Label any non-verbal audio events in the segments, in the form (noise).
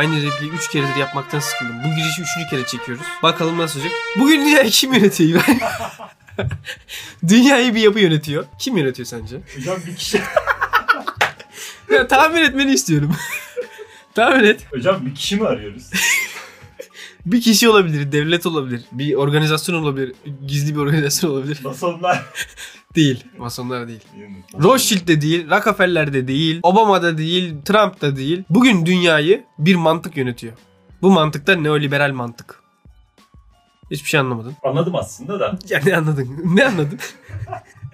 Aynı repliği 3 keredir yapmaktan sıkıldım. Bu girişi 3. kere çekiyoruz. Bakalım nasıl olacak. Bugün dünyayı kim yönetiyor? (laughs) dünyayı bir yapı yönetiyor. Kim yönetiyor sence? Hocam bir kişi... Ya, tahmin etmeni istiyorum. (laughs) tahmin et. Hocam bir kişi mi arıyoruz? Bir kişi olabilir, devlet olabilir, bir organizasyon olabilir, gizli bir organizasyon olabilir. (laughs) Masonlar. Değil. Masonlar değil. Rothschild de değil, Rockefeller de değil, Obama da değil, Trump da değil. Bugün dünyayı bir mantık yönetiyor. Bu mantıkta neoliberal mantık. Hiçbir şey anlamadın. Anladım aslında da. Ya ne anladın? (laughs)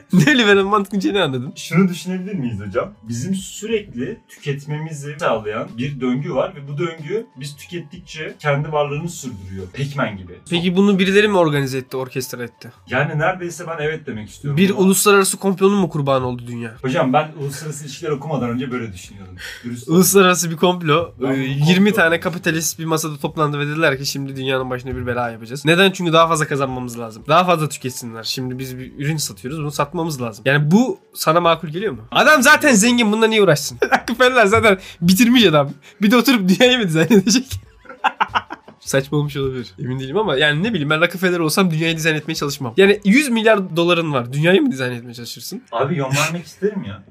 (laughs) Ne neoliberal mantık ne anladın? Şunu düşünebilir miyiz hocam? Bizim sürekli tüketmemizi sağlayan bir döngü var ve bu döngü biz tükettikçe kendi varlığını sürdürüyor. Pekmen gibi. Peki bunu birileri mi organize etti, orkestra etti? Yani neredeyse ben evet demek istiyorum. Bir Ama- uluslararası komplonun mu kurbanı oldu dünya? Hocam ben uluslararası ilişkiler okumadan önce böyle düşünüyordum. Dürüst. Uluslararası bir komplo. Ben Ee, bu 20 komplo- tane kapitalist bir masada toplandı ve dediler ki şimdi dünyanın başına bir bela yapacağız. Neden? Çünkü daha fazla kazanmamız lazım. Daha fazla tüketsinler. Şimdi biz bir ürün satıyoruz. Bunu satmamız lazım. Yani bu sana makul geliyor mu? Adam zaten zengin. Bununla niye uğraşsın? (laughs) Rockefeller zaten bitirmiş adam. Bir de oturup dünyayı mı dizayn edecek? (laughs) Saçma olmuş olabilir. Emin değilim ama yani ne bileyim ben Rockefeller olsam dünyayı dizayn etmeye çalışmam. Yani 100 milyar doların var. Dünyayı mı dizayn etmeye çalışırsın? Abi yön isterim ya.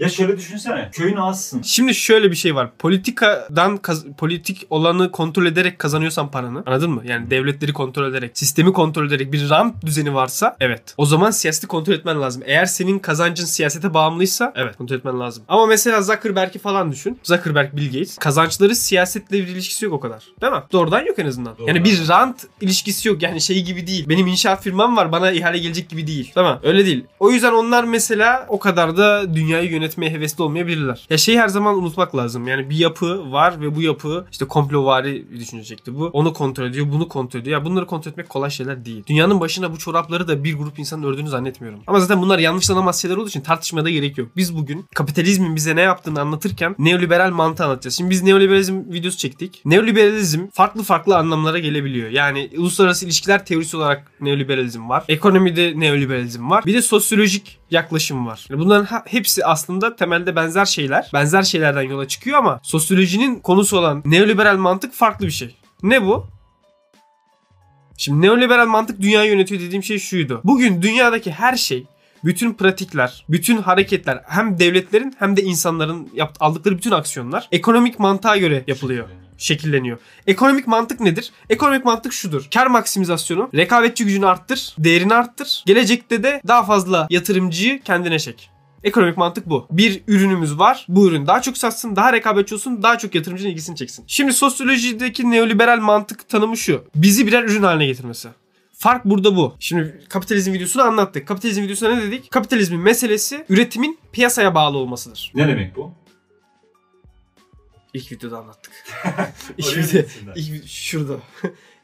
Ya şöyle düşünsene. Köyün azsın. Şimdi şöyle bir şey var. Politikadan kaz- politik olanı kontrol ederek kazanıyorsan paranı. Anladın mı? Yani devletleri kontrol ederek, sistemi kontrol ederek bir rant düzeni varsa evet. O zaman siyaseti kontrol etmen lazım. Eğer senin kazancın siyasete bağımlıysa evet kontrol etmen lazım. Ama mesela Zuckerberg'i falan düşün. Zuckerberg, Bill Gates. Kazançları siyasetle bir ilişkisi yok o kadar. Değil mi? Doğrudan yok en azından. Doğrudan. Yani bir rant ilişkisi yok. Yani şey gibi değil. Benim inşaat firmam var bana ihale gelecek gibi değil. Değil mi? Öyle değil. O yüzden onlar mesela o kadar da dünyayı yönetmeye hevesli olmayabilirler. Ya şeyi her zaman unutmak lazım. Yani bir yapı var ve bu yapı işte komplovari bir düşünecekti bu. Onu kontrol ediyor, bunu kontrol ediyor. Ya bunları kontrol etmek kolay şeyler değil. Dünyanın başına bu çorapları da bir grup insanın ördüğünü zannetmiyorum. Ama zaten bunlar yanlışlanamaz şeyler olduğu için tartışmaya da gerek yok. Biz bugün kapitalizmin bize ne yaptığını anlatırken neoliberal mantığı anlatacağız. Şimdi biz neoliberalizm videosu çektik. Neoliberalizm farklı farklı anlamlara gelebiliyor. Yani uluslararası ilişkiler teorisi olarak neoliberalizm var. Ekonomide neoliberalizm var. Bir de sosyolojik yaklaşım var. Yani bunların hepsi aslında temelde benzer şeyler. Benzer şeylerden yola çıkıyor ama sosyolojinin konusu olan neoliberal mantık farklı bir şey. Ne bu? Şimdi neoliberal mantık dünyayı yönetiyor dediğim şey şuydu. Bugün dünyadaki her şey bütün pratikler, bütün hareketler hem devletlerin hem de insanların yapt- aldıkları bütün aksiyonlar ekonomik mantığa göre yapılıyor şekilleniyor. Ekonomik mantık nedir? Ekonomik mantık şudur. Kar maksimizasyonu, rekabetçi gücünü arttır, değerini arttır. Gelecekte de daha fazla yatırımcıyı kendine çek. Ekonomik mantık bu. Bir ürünümüz var. Bu ürün daha çok satsın, daha rekabetçi olsun, daha çok yatırımcının ilgisini çeksin. Şimdi sosyolojideki neoliberal mantık tanımı şu. Bizi birer ürün haline getirmesi. Fark burada bu. Şimdi kapitalizm videosunu anlattık. Kapitalizm videosunda ne dedik? Kapitalizmin meselesi üretimin piyasaya bağlı olmasıdır. Ne demek bu? İlk videoda anlattık. (laughs) ilk video, ilk, şurada.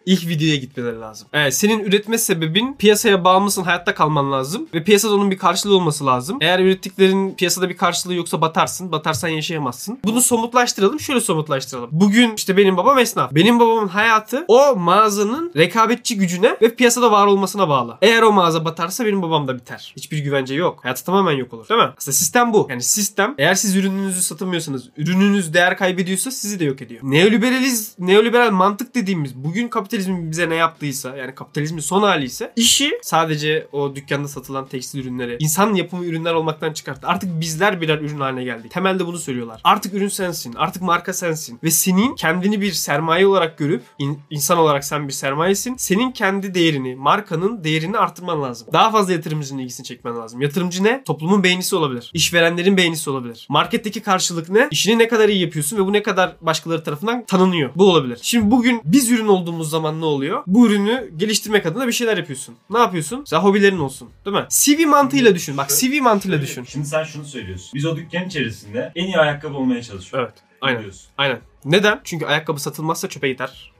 İlk videoya gitmeleri lazım. Evet, senin üretme sebebin piyasaya bağımlısın, hayatta kalman lazım. Ve piyasada onun bir karşılığı olması lazım. Eğer ürettiklerin piyasada bir karşılığı yoksa batarsın. Batarsan yaşayamazsın. Bunu somutlaştıralım. Şöyle somutlaştıralım. Bugün işte benim babam esnaf. Benim babamın hayatı o mağazanın rekabetçi gücüne ve piyasada var olmasına bağlı. Eğer o mağaza batarsa benim babam da biter. Hiçbir güvence yok. Hayatı tamamen yok olur. Değil mi? Aslında sistem bu. Yani sistem eğer siz ürününüzü satamıyorsanız, ürününüz değer kaybediyorsa sizi de yok ediyor. Neoliberaliz, neoliberal mantık dediğimiz bugün kapitalizmin bize ne yaptıysa yani kapitalizmin son hali ise işi sadece o dükkanda satılan tekstil ürünleri insan yapımı ürünler olmaktan çıkarttı. Artık bizler birer ürün haline geldik. Temelde bunu söylüyorlar. Artık ürün sensin. Artık marka sensin. Ve senin kendini bir sermaye olarak görüp in- insan olarak sen bir sermayesin. Senin kendi değerini, markanın değerini arttırman lazım. Daha fazla yatırımcının ilgisini çekmen lazım. Yatırımcı ne? Toplumun beğenisi olabilir. İşverenlerin beğenisi olabilir. Marketteki karşılık ne? İşini ne kadar iyi yapıyorsun ve bu ne kadar başkaları tarafından tanınıyor. Bu olabilir. Şimdi bugün biz ürün olduğumuz zaman ne oluyor? Bu ürünü geliştirmek adına bir şeyler yapıyorsun. Ne yapıyorsun? Mesela hobilerin olsun. Değil mi? CV mantığıyla düşün. Bak CV mantığıyla düşün. Şimdi sen şunu söylüyorsun. Biz o dükkan içerisinde en iyi ayakkabı olmaya çalışıyoruz. Evet. Aynen. Diyorsun. Aynen. Neden? Çünkü ayakkabı satılmazsa çöpe gider.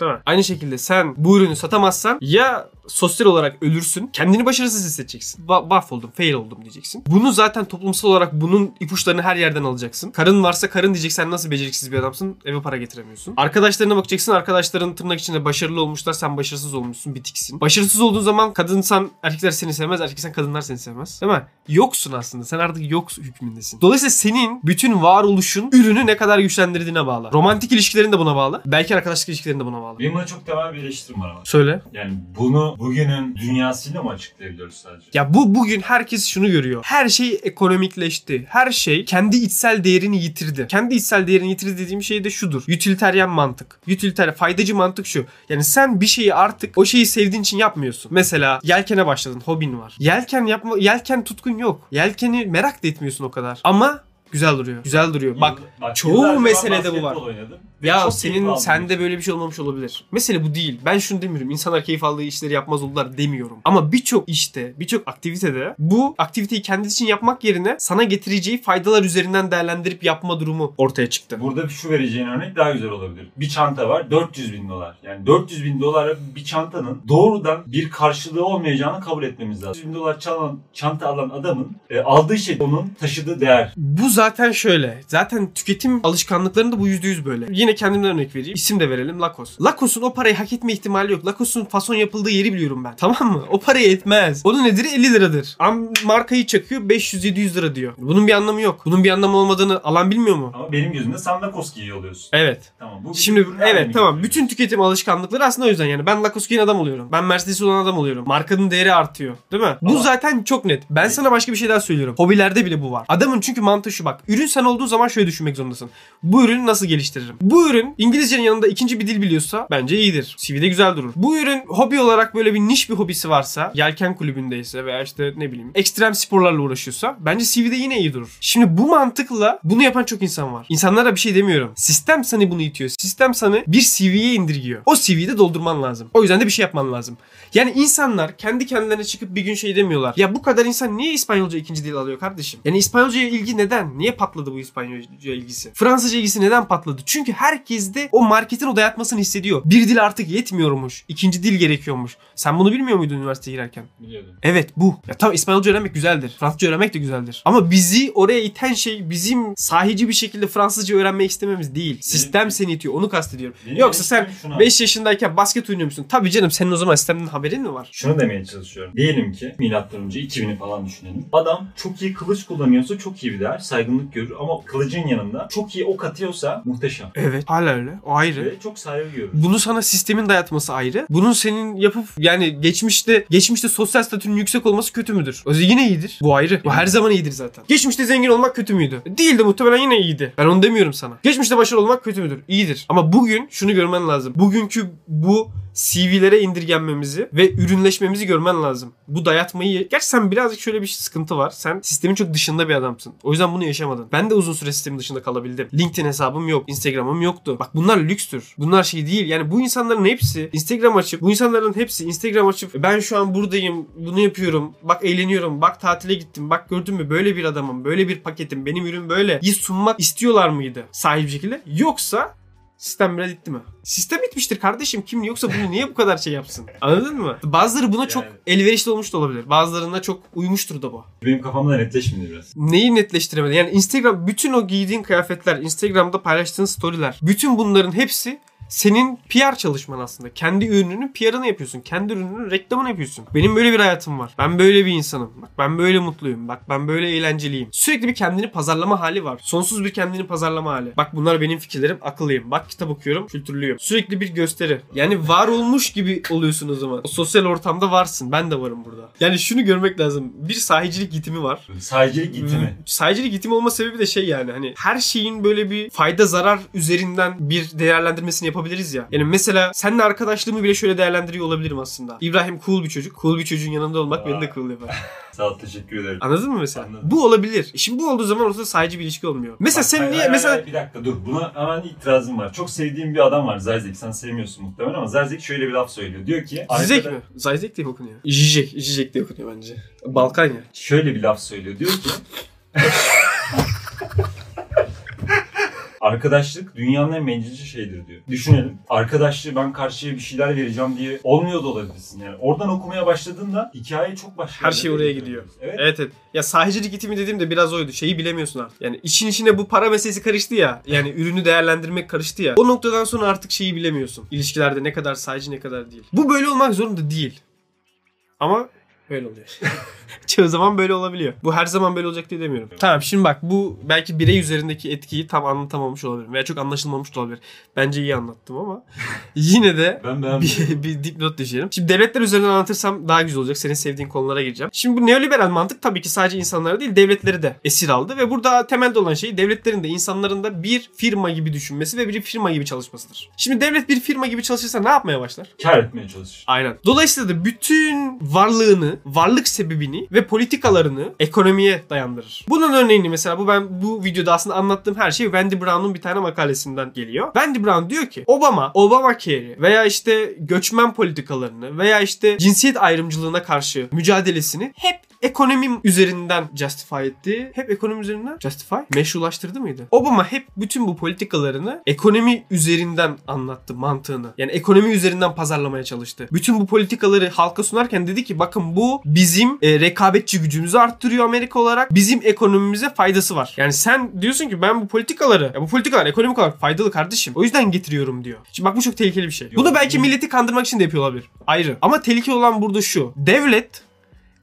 Değil mi? Aynı şekilde sen bu ürünü satamazsan ya sosyal olarak ölürsün. Kendini başarısız hissedeceksin. Ba- mahvoldum, fail oldum diyeceksin. Bunu zaten toplumsal olarak bunun ipuçlarını her yerden alacaksın. Karın varsa karın diyeceksen nasıl beceriksiz bir adamsın? Eve para getiremiyorsun. Arkadaşlarına bakacaksın. Arkadaşların tırnak içinde başarılı olmuşlar. Sen başarısız olmuşsun. Bitiksin. Başarısız olduğun zaman kadınsan erkekler seni sevmez. Erkeksen kadınlar seni sevmez. Değil mi? Yoksun aslında. Sen artık yok hükmündesin. Dolayısıyla senin bütün varoluşun ürünü ne kadar güçlendirdiğine bağlı. Romantik ilişkilerin de buna bağlı. Belki arkadaşlık ilişkilerin de buna bağlı. Benim buna çok temel bir eleştirim var ama. Söyle. Yani bunu bugünün dünyasıyla mı açıklayabiliyoruz sadece? Ya bu bugün herkes şunu görüyor. Her şey ekonomikleşti. Her şey kendi içsel değerini yitirdi. Kendi içsel değerini yitirdi dediğim şey de şudur. Utilitarian mantık. Utilitarian faydacı mantık şu. Yani sen bir şeyi artık o şeyi sevdiğin için yapmıyorsun. Mesela yelkene başladın. Hobin var. Yelken yapma yelken tutkun yok. Yelkeni merak da etmiyorsun o kadar. Ama güzel duruyor. Güzel duruyor. Bak çoğu yıllarca ben meselede bu var. oynadım ya senin sende böyle bir şey olmamış olabilir. Mesele bu değil. Ben şunu demiyorum. İnsanlar keyif aldığı işleri yapmaz oldular demiyorum. Ama birçok işte, birçok aktivitede bu aktiviteyi kendisi için yapmak yerine sana getireceği faydalar üzerinden değerlendirip yapma durumu ortaya çıktı. Burada şu vereceğin örnek daha güzel olabilir. Bir çanta var 400 bin dolar. Yani 400 bin dolara bir çantanın doğrudan bir karşılığı olmayacağını kabul etmemiz lazım. 400 bin dolar çalan, çanta alan adamın e, aldığı şey onun taşıdığı değer. Bu zaten şöyle. Zaten tüketim alışkanlıklarında bu %100 böyle. Yine kendimden örnek vereyim. İsim de verelim Lacoste. Lacoste'un o parayı hak etme ihtimali yok. Lacoste'un fason yapıldığı yeri biliyorum ben. Tamam mı? O parayı etmez. Onun nedir? 50 liradır. Am markayı çakıyor 500-700 lira diyor. Bunun bir anlamı yok. Bunun bir anlamı olmadığını alan bilmiyor mu? Ama benim gözümde sen Lacoste giyiyor oluyorsun. Evet. Tamam. Bu Şimdi evet tamam. getiriyor? Bütün tüketim alışkanlıkları aslında o yüzden yani. Ben Lacoste giyen adam oluyorum. Ben Mercedes olan adam oluyorum. Markanın değeri artıyor. Değil mi? Bu Ama- zaten çok net. Ben sana başka bir şey daha söylüyorum. Hobilerde bile bu var. Adamın çünkü mantığı şu bak. Ürün sen olduğun zaman şöyle düşünmek zorundasın. Bu ürünü nasıl geliştiririm? Bu ürün İngilizcenin yanında ikinci bir dil biliyorsa bence iyidir. CV'de güzel durur. Bu ürün hobi olarak böyle bir niş bir hobisi varsa, yelken kulübündeyse veya işte ne bileyim ekstrem sporlarla uğraşıyorsa bence CV'de yine iyi durur. Şimdi bu mantıkla bunu yapan çok insan var. İnsanlara bir şey demiyorum. Sistem seni bunu itiyor. Sistem seni bir CV'ye indirgiyor. O CV'yi doldurman lazım. O yüzden de bir şey yapman lazım. Yani insanlar kendi kendilerine çıkıp bir gün şey demiyorlar. Ya bu kadar insan niye İspanyolca ikinci dil alıyor kardeşim? Yani İspanyolcaya ilgi neden? Niye patladı bu İspanyolca ilgisi? Fransızca ilgisi neden patladı? Çünkü herkes de o marketin o dayatmasını hissediyor. Bir dil artık yetmiyormuş. İkinci dil gerekiyormuş. Sen bunu bilmiyor muydun üniversiteye girerken? Biliyordum. Evet bu. Ya tamam İspanyolca öğrenmek güzeldir. Fransızca öğrenmek de güzeldir. Ama bizi oraya iten şey bizim sahici bir şekilde Fransızca öğrenmek istememiz değil. Sistem seni itiyor. Onu kastediyorum. Benim Yoksa sen şuna. 5 yaşındayken basket oynuyormuşsun. Tabii canım senin o zaman sistemden haberin mi var? Şunu demeye çalışıyorum. Diyelim ki milattan önce 2000'i falan düşünelim. Adam çok iyi kılıç kullanıyorsa çok iyi bir değer, saygınlık görür ama kılıcın yanında çok iyi ok atıyorsa muhteşem. Evet. Hala öyle. O ayrı. Ve çok saygı görür. Bunu sana sistemin dayatması ayrı. Bunun senin yapıp yani geçmişte geçmişte sosyal statünün yüksek olması kötü müdür? O yine iyidir. Bu ayrı. Bu her zaman iyidir zaten. Geçmişte zengin olmak kötü müydü? Değildi muhtemelen yine iyiydi. Ben onu demiyorum sana. Geçmişte başarılı olmak kötü müdür? İyidir. Ama bugün şunu görmen lazım. Bugünkü bu CV'lere indirgenmemizi ve ürünleşmemizi görmen lazım. Bu dayatmayı... Gerçi sen birazcık şöyle bir sıkıntı var. Sen sistemin çok dışında bir adamsın. O yüzden bunu yaşamadın. Ben de uzun süre sistemin dışında kalabildim. LinkedIn hesabım yok. Instagram'ım yoktu. Bak bunlar lükstür. Bunlar şey değil. Yani bu insanların hepsi Instagram açıp bu insanların hepsi Instagram açıp ben şu an buradayım. Bunu yapıyorum. Bak eğleniyorum. Bak tatile gittim. Bak gördün mü böyle bir adamım. Böyle bir paketim. Benim ürün böyle. İyi sunmak istiyorlar mıydı? Sahip şekilde. Yoksa Sistem biraz itti mi? Sistem bitmiştir kardeşim. Kim yoksa bunu niye bu kadar şey yapsın? Anladın mı? Bazıları buna çok Yani. elverişli olmuş da olabilir. Bazılarına çok uymuştur da bu. Benim kafamda netleşmedi biraz. Neyi netleştiremedi? Yani Instagram bütün o giydiğin kıyafetler, Instagram'da paylaştığın storyler, bütün bunların hepsi senin PR çalışman aslında. Kendi ürününün PR'ını yapıyorsun. Kendi ürününün reklamını yapıyorsun. Benim böyle bir hayatım var. Ben böyle bir insanım. Bak ben böyle mutluyum. Bak ben böyle eğlenceliyim. Sürekli bir kendini pazarlama hali var. Sonsuz bir kendini pazarlama hali. Bak bunlar benim fikirlerim. Akıllıyım. Bak kitap okuyorum. Kültürlüyüm. Sürekli bir gösteri. Yani var olmuş gibi oluyorsun o zaman. O sosyal ortamda varsın. Ben de varım burada. Yani şunu görmek lazım. Bir sahicilik gitimi var. Sahicilik gitti mi? Sahicilik gitimi olma sebebi de şey yani hani her şeyin böyle bir fayda zarar üzerinden bir değerlendirmesini yapabiliriz ya. Yani mesela seninle arkadaşlığımı bile şöyle değerlendiriyor olabilirim aslında. İbrahim cool bir çocuk. Cool bir çocuğun yanında olmak beni de cool yapar. (laughs) Sağ ol teşekkür ederim. Anladın mı mesela? Anladım. Bu olabilir. Şimdi bu olduğu zaman ortada sahici bir ilişki olmuyor. Mesela Bak, sen hayır, niye hayır, mesela hayır, bir dakika dur. Buna hemen itirazım var. Çok sevdiğim bir adam var Zerzek. Sen sevmiyorsun muhtemelen ama Zerzek şöyle bir laf söylüyor. Diyor ki... Zizek arkada- mi? Zayzek diye okunuyor. Jijek. Jijek diye okunuyor bence. Balkan ya. Arkadaşlık dünyanın en bencilce şeydir diyor. Düşünelim. Arkadaşlığı ben karşıya bir şeyler vereceğim diye olmuyor da olabilirsin. Yani oradan okumaya başladığında hikaye çok başka. Her şey oraya gidiyor. gidiyor. Evet. Evet evet. Ya sahicilik itimi dediğim de biraz oydu. Şeyi bilemiyorsun artık. Yani işin içine bu para meselesi karıştı ya. Yani (laughs) ürünü değerlendirmek karıştı ya. O noktadan sonra artık şeyi bilemiyorsun. İlişkilerde ne kadar sahici ne kadar değil. Bu böyle olmak zorunda değil. Ama böyle oluyor. (laughs) (laughs) Çoğu zaman böyle olabiliyor. Bu her zaman böyle olacak diye demiyorum. Tamam şimdi bak bu belki birey üzerindeki etkiyi tam anlatamamış olabilirim. Veya çok anlaşılmamış da olabilir. Bence iyi anlattım ama (laughs) yine de Ben bir, bir dipnot düşerim. Şimdi devletler üzerinden anlatırsam daha güzel olacak. Senin sevdiğin konulara gireceğim. Şimdi bu neoliberal mantık tabii ki sadece insanları değil devletleri de esir aldı. Ve burada temelde olan şey devletlerin de insanların da bir firma gibi düşünmesi ve bir firma gibi çalışmasıdır. Şimdi devlet bir firma gibi çalışırsa ne yapmaya başlar? Kar etmeye çalışıyor. Aynen. Dolayısıyla da bütün varlığını, varlık sebebini ve politikalarını ekonomiye dayandırır. Bunun örneğini mesela bu ben bu videoda aslında anlattığım her şey Wendy Brown'un bir tane makalesinden geliyor. Wendy Brown diyor ki Obama, Obamacare'i veya işte göçmen politikalarını veya işte cinsiyet ayrımcılığına karşı mücadelesini hep ekonomi üzerinden justify etti. Hep ekonomi üzerinden justify meşrulaştırdı mıydı? Obama hep bütün bu politikalarını ekonomi üzerinden anlattı mantığını. Yani ekonomi üzerinden pazarlamaya çalıştı. Bütün bu politikaları halka sunarken dedi ki bakın bu bizim e, rekabetçi gücümüzü arttırıyor Amerika olarak. Bizim ekonomimize faydası var. Yani sen diyorsun ki ben bu politikaları ya bu politikalar ekonomik olarak faydalı kardeşim. O yüzden getiriyorum diyor. Şimdi bak bu çok tehlikeli bir şey. Bunu belki milleti kandırmak için de yapıyor olabilir. Ayrı. Ama tehlikeli olan burada şu. Devlet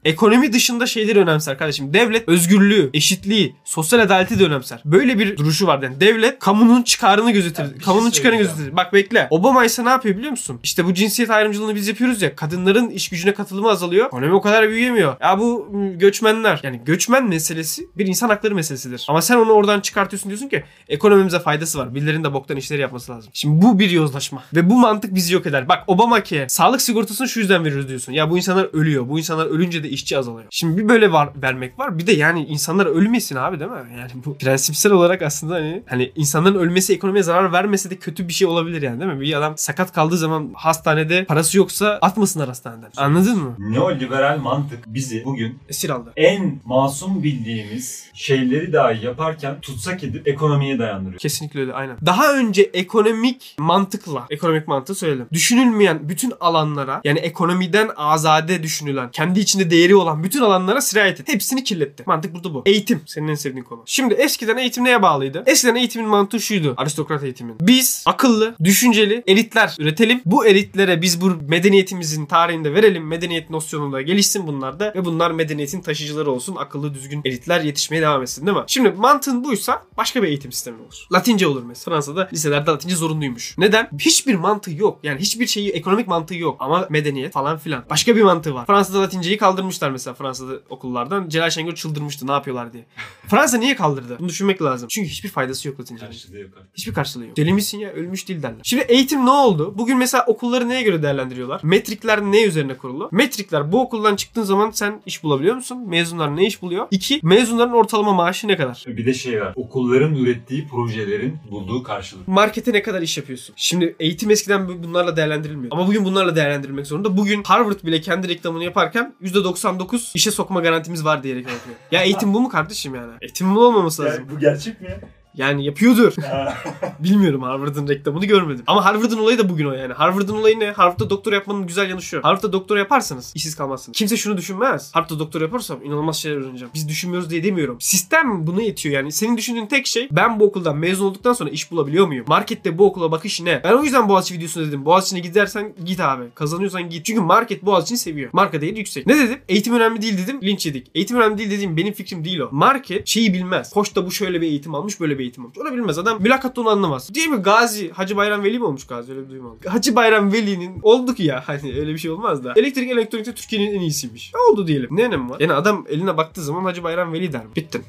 Ekonomi dışında şeyleri önemser kardeşim. Devlet özgürlüğü, eşitliği, sosyal adaleti de önemser. Böyle bir duruşu var. Yani devlet kamunun çıkarını gözetir. Ya bir şey kamunun çıkarını söyleyeceğim. gözetir. Bak bekle. Obama ise ne yapıyor biliyor musun? İşte bu cinsiyet ayrımcılığını biz yapıyoruz ya. Kadınların iş gücüne katılımı azalıyor. Ekonomi o kadar büyüyemiyor. Ya bu m, göçmenler. Yani göçmen meselesi bir insan hakları meselesidir. Ama sen onu oradan çıkartıyorsun diyorsun ki ekonomimize faydası var. Birilerinin de boktan işleri yapması lazım. Şimdi bu bir yozlaşma. Ve bu mantık bizi yok eder. Bak Obamacare sağlık sigortasını şu yüzden veriyoruz diyorsun. Ya bu insanlar ölüyor. Bu insanlar ölünce de işçi azalıyor. Şimdi bir böyle var, vermek var. Bir de yani insanlar ölmesin abi değil mi? Yani bu prensipsel olarak aslında hani hani insanların ölmesi ekonomiye zarar vermese de kötü bir şey olabilir yani değil mi? Bir adam sakat kaldığı zaman hastanede parası yoksa atmasınlar hastaneden. Anladın mı? Neoliberal mantık bizi bugün Esir aldı. en masum bildiğimiz şeyleri dahi yaparken tutsak edip ekonomiye dayandırıyor. Kesinlikle öyle aynen. Daha önce ekonomik mantıkla, ekonomik mantığı söyledim. Düşünülmeyen bütün alanlara yani ekonomiden azade düşünülen, kendi içinde değeri olan bütün alanlara sirayet etti. Hepsini kirletti. Mantık burada bu. Eğitim senin en sevdiğin konu. Şimdi eskiden eğitim neye bağlıydı? Eskiden eğitimin mantığı şuydu. Aristokrat eğitimin. Biz akıllı, düşünceli elitler üretelim. Bu elitlere biz bu medeniyetimizin tarihinde verelim. Medeniyet nosyonunda gelişsin bunlar da ve bunlar medeniyetin taşıyıcıları olsun. Akıllı, düzgün elitler yetişmeye devam etsin değil mi? Şimdi mantığın buysa başka bir eğitim sistemi olur. Latince olur mesela. Fransa'da liselerde Latince zorunluymuş. Neden? Hiçbir mantığı yok. Yani hiçbir şeyi ekonomik mantığı yok. Ama medeniyet falan filan. Başka bir mantığı var. Fransa'da Latinceyi kaldırmışlar mesela Fransa'da okullardan. Celal Şengör çıldırmıştı ne yapıyorlar diye. Fransa niye kaldırdı? Bunu düşünmek lazım. Çünkü hiçbir faydası yok Latincenin. Karşılığı yok artık. Hiçbir karşılığı yok. Deli misin ya? Ölmüş değil derler. Şimdi eğitim ne oldu? Bugün mesela okulları neye göre değerlendiriyorlar? Metrikler ne üzerine kurulu? Metrikler bu okuldan çıktığın zaman sen iş bulabiliyor musun? Mezunlar ne iş buluyor? İki, mezunların ortalama maaşı ne kadar? Bir de şey var. Okulların ürettiği projelerin bulduğu karşılık. Markete ne kadar iş yapıyorsun? Şimdi eğitim eskiden bu- bunlarla değerlendirilmiyor. Ama bugün bunlarla değerlendirilmek zorunda. Bugün Harvard bile kendi reklamını yaparken %99 işe sokma garantimiz var diyerek yapıyor. Ya eğitim bu mu kardeşim yani? Eğitim bu olmaması lazım. bu gerçek mi? Yani yapıyordur. (laughs) Bilmiyorum Harvard'ın reklamını görmedim. Ama Harvard'ın olayı da bugün o yani. Harvard'ın olayı ne? Harvard'da doktor yapmanın güzel yanı şu. Harvard'da doktor yaparsanız işsiz kalmazsınız. Kimse şunu düşünmez. Harvard'da doktor yaparsam inanılmaz şeyler öğreneceğim. Biz düşünmüyoruz diye demiyorum. Sistem bunu yetiyor yani. Senin düşündüğün tek şey ben bu okuldan mezun olduktan sonra iş bulabiliyor muyum? Markette bu okula bakış ne? Ben o yüzden Boğaziçi videosunda dedim. Boğaziçi'ne gidersen git abi. Kazanıyorsan git. Çünkü market Boğaziçi'ni seviyor. Marka değeri yüksek. Ne dedim? Eğitim önemli değil dedim. Linç yedik. Eğitim önemli değil dediğim benim fikrim değil o. Market şeyi bilmez. Koçta bu şöyle bir eğitim almış böyle bir eğitim almış. Onu bilmez. Adam mülakatta onu anlamaz. Değil mi? Gazi, Hacı Bayram Veli mi olmuş Gazi? Öyle bir duyum aldım. Hacı Bayram Veli'nin oldu ki ya. (laughs) Hani öyle bir şey olmaz da. Elektrik elektronikte Türkiye'nin en iyisiymiş. Ne oldu diyelim. Ne önemi var? Yani adam eline baktığı zaman Hacı Bayram Veli der. Bittin.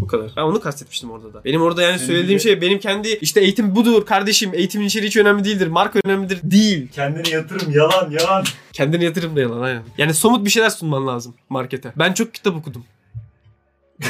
Bu kadar. Ben onu kastetmiştim orada da. Benim orada yani Senin söylediğim gibi- şey benim kendi işte eğitim budur kardeşim. Eğitimin içeriği hiç önemli değildir. Marka önemlidir. Değil. Kendini yatırım yalan yalan. Kendine yatırım da yalan aynen. Yani somut bir şeyler sunman lazım markete. Ben çok kitap okudum.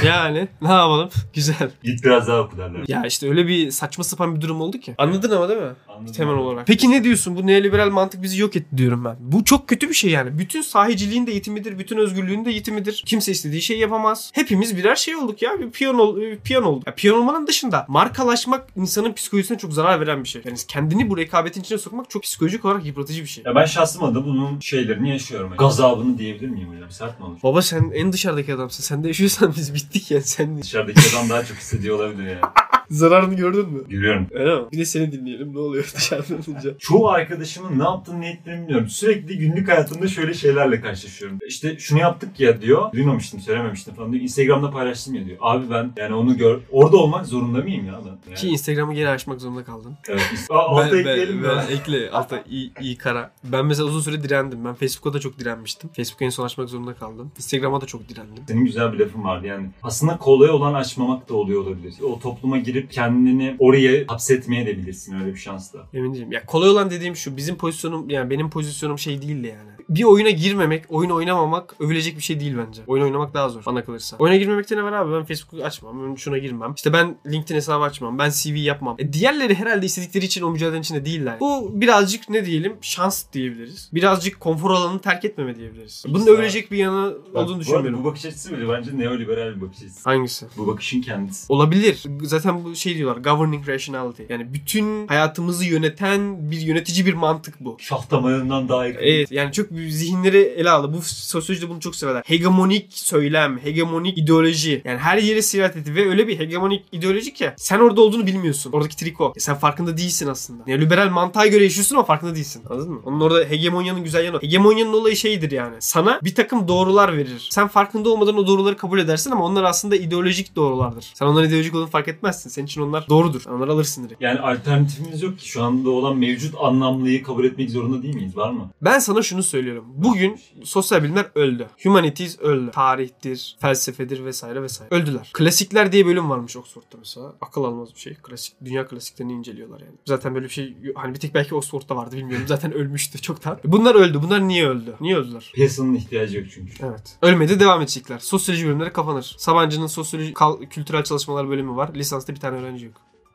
Yani ne yapalım? (laughs) Güzel. Git biraz daha oku derler. Ya işte öyle bir saçma sapan bir durum oldu ki. Anladın ama değil mi? Anladım. Temel olarak. Peki ne diyorsun? Bu neoliberal mantık bizi yok etti diyorum ben. Bu çok kötü bir şey yani. Bütün sahiciliğin de eğitimidir. Bütün özgürlüğün de eğitimidir. Kimse istediği şey yapamaz. Hepimiz birer şey olduk ya. Bir piyon, ol, bir piyon olduk. Ya, piyon olmanın dışında markalaşmak insanın psikolojisine çok zarar veren bir şey. Yani kendini bu rekabetin içine sokmak çok psikolojik olarak yıpratıcı bir şey. Ya ben şahsım adına bunun şeylerini yaşıyorum. Yani. Gazabını diyebilir miyim hocam? Sert mi olur? Baba sen en dışarıdaki adamsın. Sen de yaşıyorsan biz bittik ya. Sen Dışarıdaki adam daha çok hissediyor olabilir yani. (laughs) zararını gördün mü? Görüyorum. Öyle mi? Bir de seni dinleyelim. Ne oluyor (laughs) dışarıdan olunca? Çoğu arkadaşımın ne yaptığını ne ettiğini bilmiyorum. Sürekli günlük hayatımda şöyle şeylerle karşılaşıyorum. İşte şunu yaptık ya diyor. Duymamıştım, söylememiştim falan diyor. Instagram'da paylaştım ya diyor. Abi ben yani onu gör. Orada olmak zorunda mıyım ya ben? Yani, Ki Instagram'ı geri açmak zorunda kaldın. evet. Aa, alta ben, ekleyelim ben, mi? ben ekle alta iyi, iyi kara. Ben mesela uzun süre direndim. Ben Facebook'a da çok direnmiştim. Facebook'a en son açmak zorunda kaldım. Instagram'a da çok direndim. Senin güzel bir lafın vardı yani. Aslında kolay olan açmamak da oluyor olabilir. O topluma girip kendini oraya hapsetmeye de bilirsin öyle bir şans da. Emin değilim. Ya kolay olan dediğim şu. Bizim pozisyonum yani benim pozisyonum şey değildi yani. Bir oyuna girmemek, oyun oynamamak övülecek bir şey değil bence. Oyun oynamak daha zor bana kalırsa. Oyuna girmemekte ne var abi? Ben Facebook'u açmam. Ben şuna girmem. İşte ben LinkedIn hesabı açmam. Ben CV yapmam. E diğerleri herhalde istedikleri için o mücadelenin içinde değiller. Bu birazcık ne diyelim? Şans diyebiliriz. Birazcık konfor alanını terk etmeme diyebiliriz. Bunun Güzel. övülecek bir yanı Bak, olduğunu bu, düşünmüyorum. bu bakış açısı bile bence neoliberal bir bakış açısı. Hangisi? Bu bakışın kendisi. Olabilir. Zaten bu şey diyorlar governing rationality. Yani bütün hayatımızı yöneten bir yönetici bir mantık bu. Şah damarından daha yakın. Evet yani çok zihinleri ele aldı. Bu sosyolojide bunu çok severler. Hegemonik söylem, hegemonik ideoloji. Yani her yere sirayet etti ve öyle bir hegemonik ideoloji ki sen orada olduğunu bilmiyorsun. Oradaki triko. E sen farkında değilsin aslında. Yani liberal mantığa göre yaşıyorsun ama farkında değilsin. Anladın mı? Onun orada hegemonyanın güzel yanı. Hegemonyanın olayı şeydir yani. Sana bir takım doğrular verir. Sen farkında olmadan o doğruları kabul edersin ama onlar aslında ideolojik doğrulardır. Sen onların ideolojik olduğunu fark etmezsin. Senin için onlar doğrudur. Onları alırsın direkt. Yani alternatifimiz yok ki. Şu anda olan mevcut anlamlıyı kabul etmek zorunda değil miyiz? Var mı? Ben sana şunu söylüyorum. Bugün sosyal bilimler öldü. Humanities öldü. Tarihtir, felsefedir vesaire vesaire. Öldüler. Klasikler diye bölüm varmış Oxford'da mesela. Akıl almaz bir şey. Klasik, dünya klasiklerini inceliyorlar yani. Zaten böyle bir şey hani bir tek belki Oxford'da vardı bilmiyorum. (laughs) Zaten ölmüştü çoktan. Bunlar öldü. Bunlar niye öldü? Niye öldüler? Piyasanın ihtiyacı yok çünkü. Evet. Ölmedi devam edecekler. Sosyoloji bölümleri kapanır. Sabancı'nın sosyoloji kal- kültürel çalışmalar bölümü var. Lisansta bir tane öğrenci yok.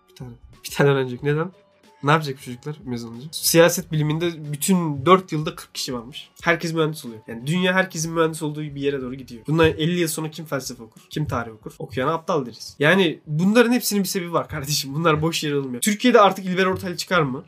Bir tane. Bir tane öğrenci yok. Neden? Ne yapacak çocuklar mezun olunca? Siyaset biliminde bütün 4 yılda 40 kişi varmış. Herkes mühendis oluyor. Yani dünya herkesin mühendis olduğu bir yere doğru gidiyor. Bundan 50 yıl sonra kim felsefe okur? Kim tarih okur? Okuyana aptal deriz. Yani bunların hepsinin bir sebebi var kardeşim. Bunlar boş yere alınmıyor. Türkiye'de artık İlber Ortaylı çıkar mı?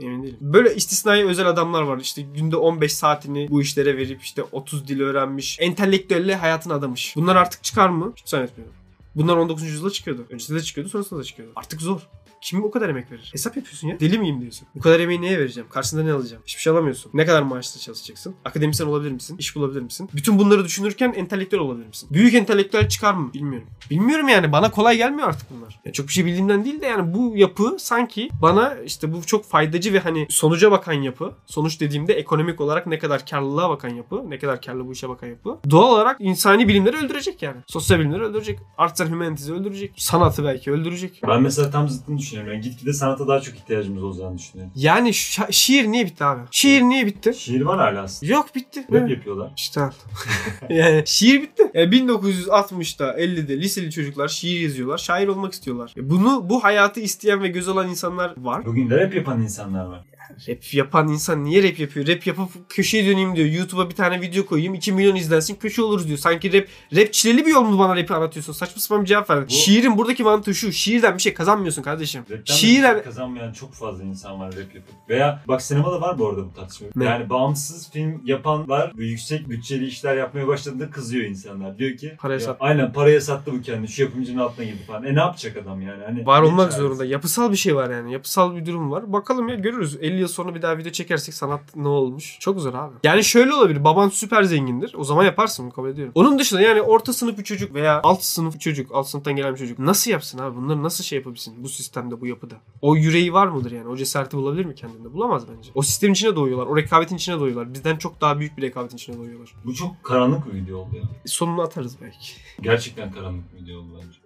Emin değilim. Böyle istisnai özel adamlar var. İşte günde 15 saatini bu işlere verip işte 30 dil öğrenmiş. Entelektüelle hayatını adamış. Bunlar artık çıkar mı? Hiç zannetmiyorum. Bunlar 19. yüzyılda çıkıyordu. Öncesinde de çıkıyordu sonrasında da çıkıyordu. Artık zor. Kim o kadar emek verir? Hesap yapıyorsun ya. Deli miyim diyorsun. Bu kadar emeği neye vereceğim? Karşında ne alacağım? Hiçbir şey alamıyorsun. Ne kadar maaşla çalışacaksın? Akademisyen olabilir misin? İş bulabilir misin? Bütün bunları düşünürken entelektüel olabilir misin? Büyük entelektüel çıkar mı? Bilmiyorum. Bilmiyorum yani. Bana kolay gelmiyor artık bunlar. Yani çok bir şey bildiğimden değil de yani bu yapı sanki bana işte bu çok faydacı ve hani sonuca bakan yapı. Sonuç dediğimde ekonomik olarak ne kadar karlılığa bakan yapı. Ne kadar karlı bu işe bakan yapı. Doğal olarak insani bilimleri öldürecek yani. Sosyal bilimleri öldürecek. Arts and Humanities öldürecek. Sanatı belki öldürecek. Ben mesela tam zıttını düşünüyorum. Yani gitgide sanata daha çok ihtiyacımız olacağını düşünüyorum. Yani şa- şiir niye bitti abi? Şiir niye bitti? Şiir var hala aslında. Yok bitti. Rap Evet. yapıyorlar. İşte al. (laughs) yani şiir bitti. Yani 1960'da 50'de liseli çocuklar şiir yazıyorlar. Şair olmak istiyorlar. E Bunu bu hayatı isteyen ve göz alan insanlar var. Bugün de rap yapan insanlar var. Rap yapan insan niye rap yapıyor? Rap yapıp köşeye döneyim diyor. YouTube'a bir tane video koyayım. 2 milyon izlensin köşe oluruz diyor. Sanki rap rap çileli bir yol mu bana rapi anlatıyorsun? Saçma sapan bir cevap ver. Bu- Şiirin buradaki mantığı şu. Şiirden bir şey kazanmıyorsun kardeşim. Rapten Şiir Şiir kazanmayan çok fazla insan var rap yapıp. Veya bak sinemada var bu arada bu tartışma. Ne? Yani bağımsız film yapanlar bu yüksek bütçeli işler yapmaya başladığında kızıyor insanlar. Diyor ki Paraya ya, sattı. aynen paraya sattı bu kendini. Şu yapımcının altına girdi falan. E ne yapacak adam yani? Hani Var olmak çaresi? zorunda. Yapısal bir şey var yani. Yapısal bir durum var. Bakalım ya görürüz. 50 yıl sonra bir daha video çekersek sanat ne olmuş? Çok zor abi. Yani şöyle olabilir. Baban süper zengindir. O zaman yaparsın kabul ediyorum. Onun dışında yani orta sınıf bir çocuk veya alt sınıf bir çocuk, alt sınıftan gelen bir çocuk nasıl yapsın abi? Bunları nasıl şey yapabilsin bu sistemde, bu yapıda? O yüreği var mıdır yani? O cesareti bulabilir mi kendinde? Bulamaz bence. O sistemin içine doğuyorlar. O rekabetin içine doğuyorlar. Bizden çok daha büyük bir rekabetin içine doğuyorlar. Bu çok karanlık bir video oldu ya. Sonunu atarız belki. (laughs) Gerçekten karanlık bir video oldu bence.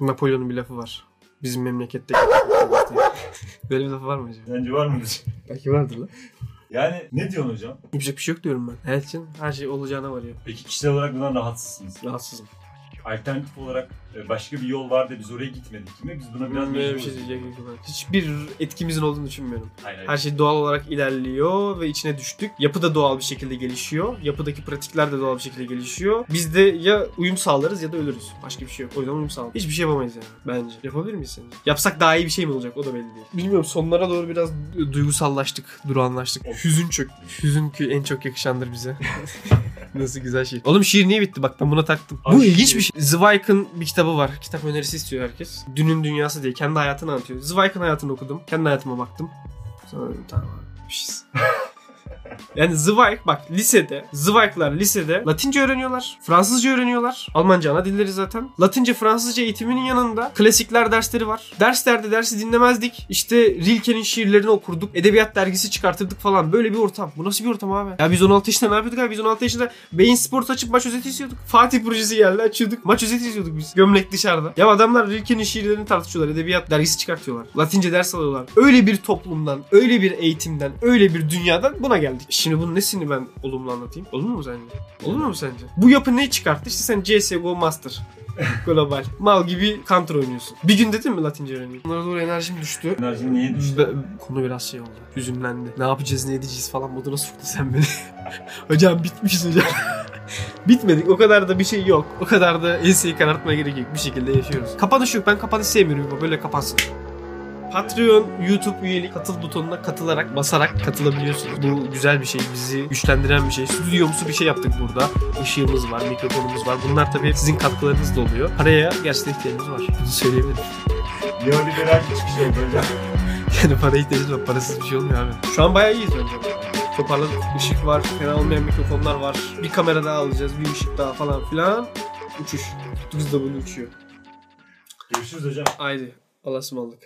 Napolyon'un bir lafı var. Bizim memlekette. (laughs) Böyle bir lafı var mı acaba? Bence var mıdır? Belki vardır lan. Yani ne diyorsun hocam? Yapacak bir şey yok diyorum ben. Hayat için her şey olacağına varıyor. Peki kişisel olarak bundan rahatsızsınız. Rahatsızım. Alternatif olarak başka bir yol var da biz oraya gitmedik mi? Biz buna biraz Böyle bir şey diyecek yok ben. Hiçbir etkimizin olduğunu düşünmüyorum. Hayır, hayır. Her şey doğal olarak ilerliyor ve içine düştük. Yapı da doğal bir şekilde gelişiyor. Yapıdaki pratikler de doğal bir şekilde gelişiyor. Biz de ya uyum sağlarız ya da ölürüz. Başka bir şey yok. O yüzden uyum sağlarız. Hiçbir şey yapamayız yani bence. Yapabilir miyiz sence? Yapsak daha iyi bir şey mi olacak? O da belli değil. Bilmiyorum sonlara doğru biraz duygusallaştık, durağanlaştık. Hüzün çöktü. Hüzün ki en çok yakışandır bize. (laughs) Nasıl güzel şiir. Oğlum şiir niye bitti? Bak ben buna taktım. Bu Abi ilginç şiir- bir şey. Zweig'ın bir kitabı var. Kitap önerisi istiyor herkes. Dünün Dünyası diye. Kendi hayatını anlatıyor. Zweig'ın hayatını okudum. Kendi hayatıma baktım. Sonra dedim, tamam abi. (laughs) Yani Zweig bak lisede, Zweig'lar lisede Latince öğreniyorlar, Fransızca öğreniyorlar. Almanca ana dilleri zaten. Latince, Fransızca eğitiminin yanında klasikler dersleri var. Derslerde dersi dinlemezdik. İşte Rilke'nin şiirlerini okurduk. Edebiyat dergisi çıkartırdık falan. Böyle bir ortam. Bu nasıl bir ortam abi? Ya biz 16 yaşında ne yapıyorduk abi? Biz 16 yaşında Beyin Sports açıp maç özeti izliyorduk. Fatih projesi geldi açıyorduk. Maç özeti izliyorduk biz. Gömlek dışarıda. Ya adamlar Rilke'nin şiirlerini tartışıyorlar. Edebiyat dergisi çıkartıyorlar. Latince ders alıyorlar. Öyle bir toplumdan, öyle bir eğitimden, öyle bir dünyadan buna geldik. Şimdi bunun nesini ben olumlu anlatayım? Olur mu sence? Olur mu sence? Bu yapı ne çıkarttı? İşte sen CSGO Master. (laughs) Global. Mal gibi counter oynuyorsun. Bir gün dedin mi Latince öğreneyim? Bunlara doğru enerjim düştü. Enerjin niye düştü? Be- konu biraz şey oldu. Hüzünlendi. Ne yapacağız ne edeceğiz falan moduna soktu sen beni. (laughs) hocam bitmişiz hocam. (laughs) Bitmedik. O kadar da bir şey yok. O kadar da enseyi karartmaya gerek yok. Bir şekilde yaşıyoruz. Kapanış yok. Ben kapanış sevmiyorum. Böyle kapansın. Patreon, YouTube üyelik katıl butonuna katılarak, basarak katılabiliyorsunuz. Bu güzel bir şey. Bizi güçlendiren bir şey. Stüdyomsu bir şey yaptık burada. Işığımız var, mikrofonumuz var. Bunlar tabii sizin katkılarınız da oluyor. Paraya gerçekten ihtiyacımız var. Bunu söyleyebilirim. Neoliberal bir çıkış oldu hocam. Yani para ihtiyacımız var. Parasız bir şey olmuyor abi. Şu an bayağı iyiyiz bence. Toparladık. Işık var. Fena olmayan mikrofonlar var. Bir kamera daha alacağız. Bir ışık daha falan filan. Uçuş. 9W uçuyor. Görüşürüz hocam. Haydi. Allah'a ısmarladık.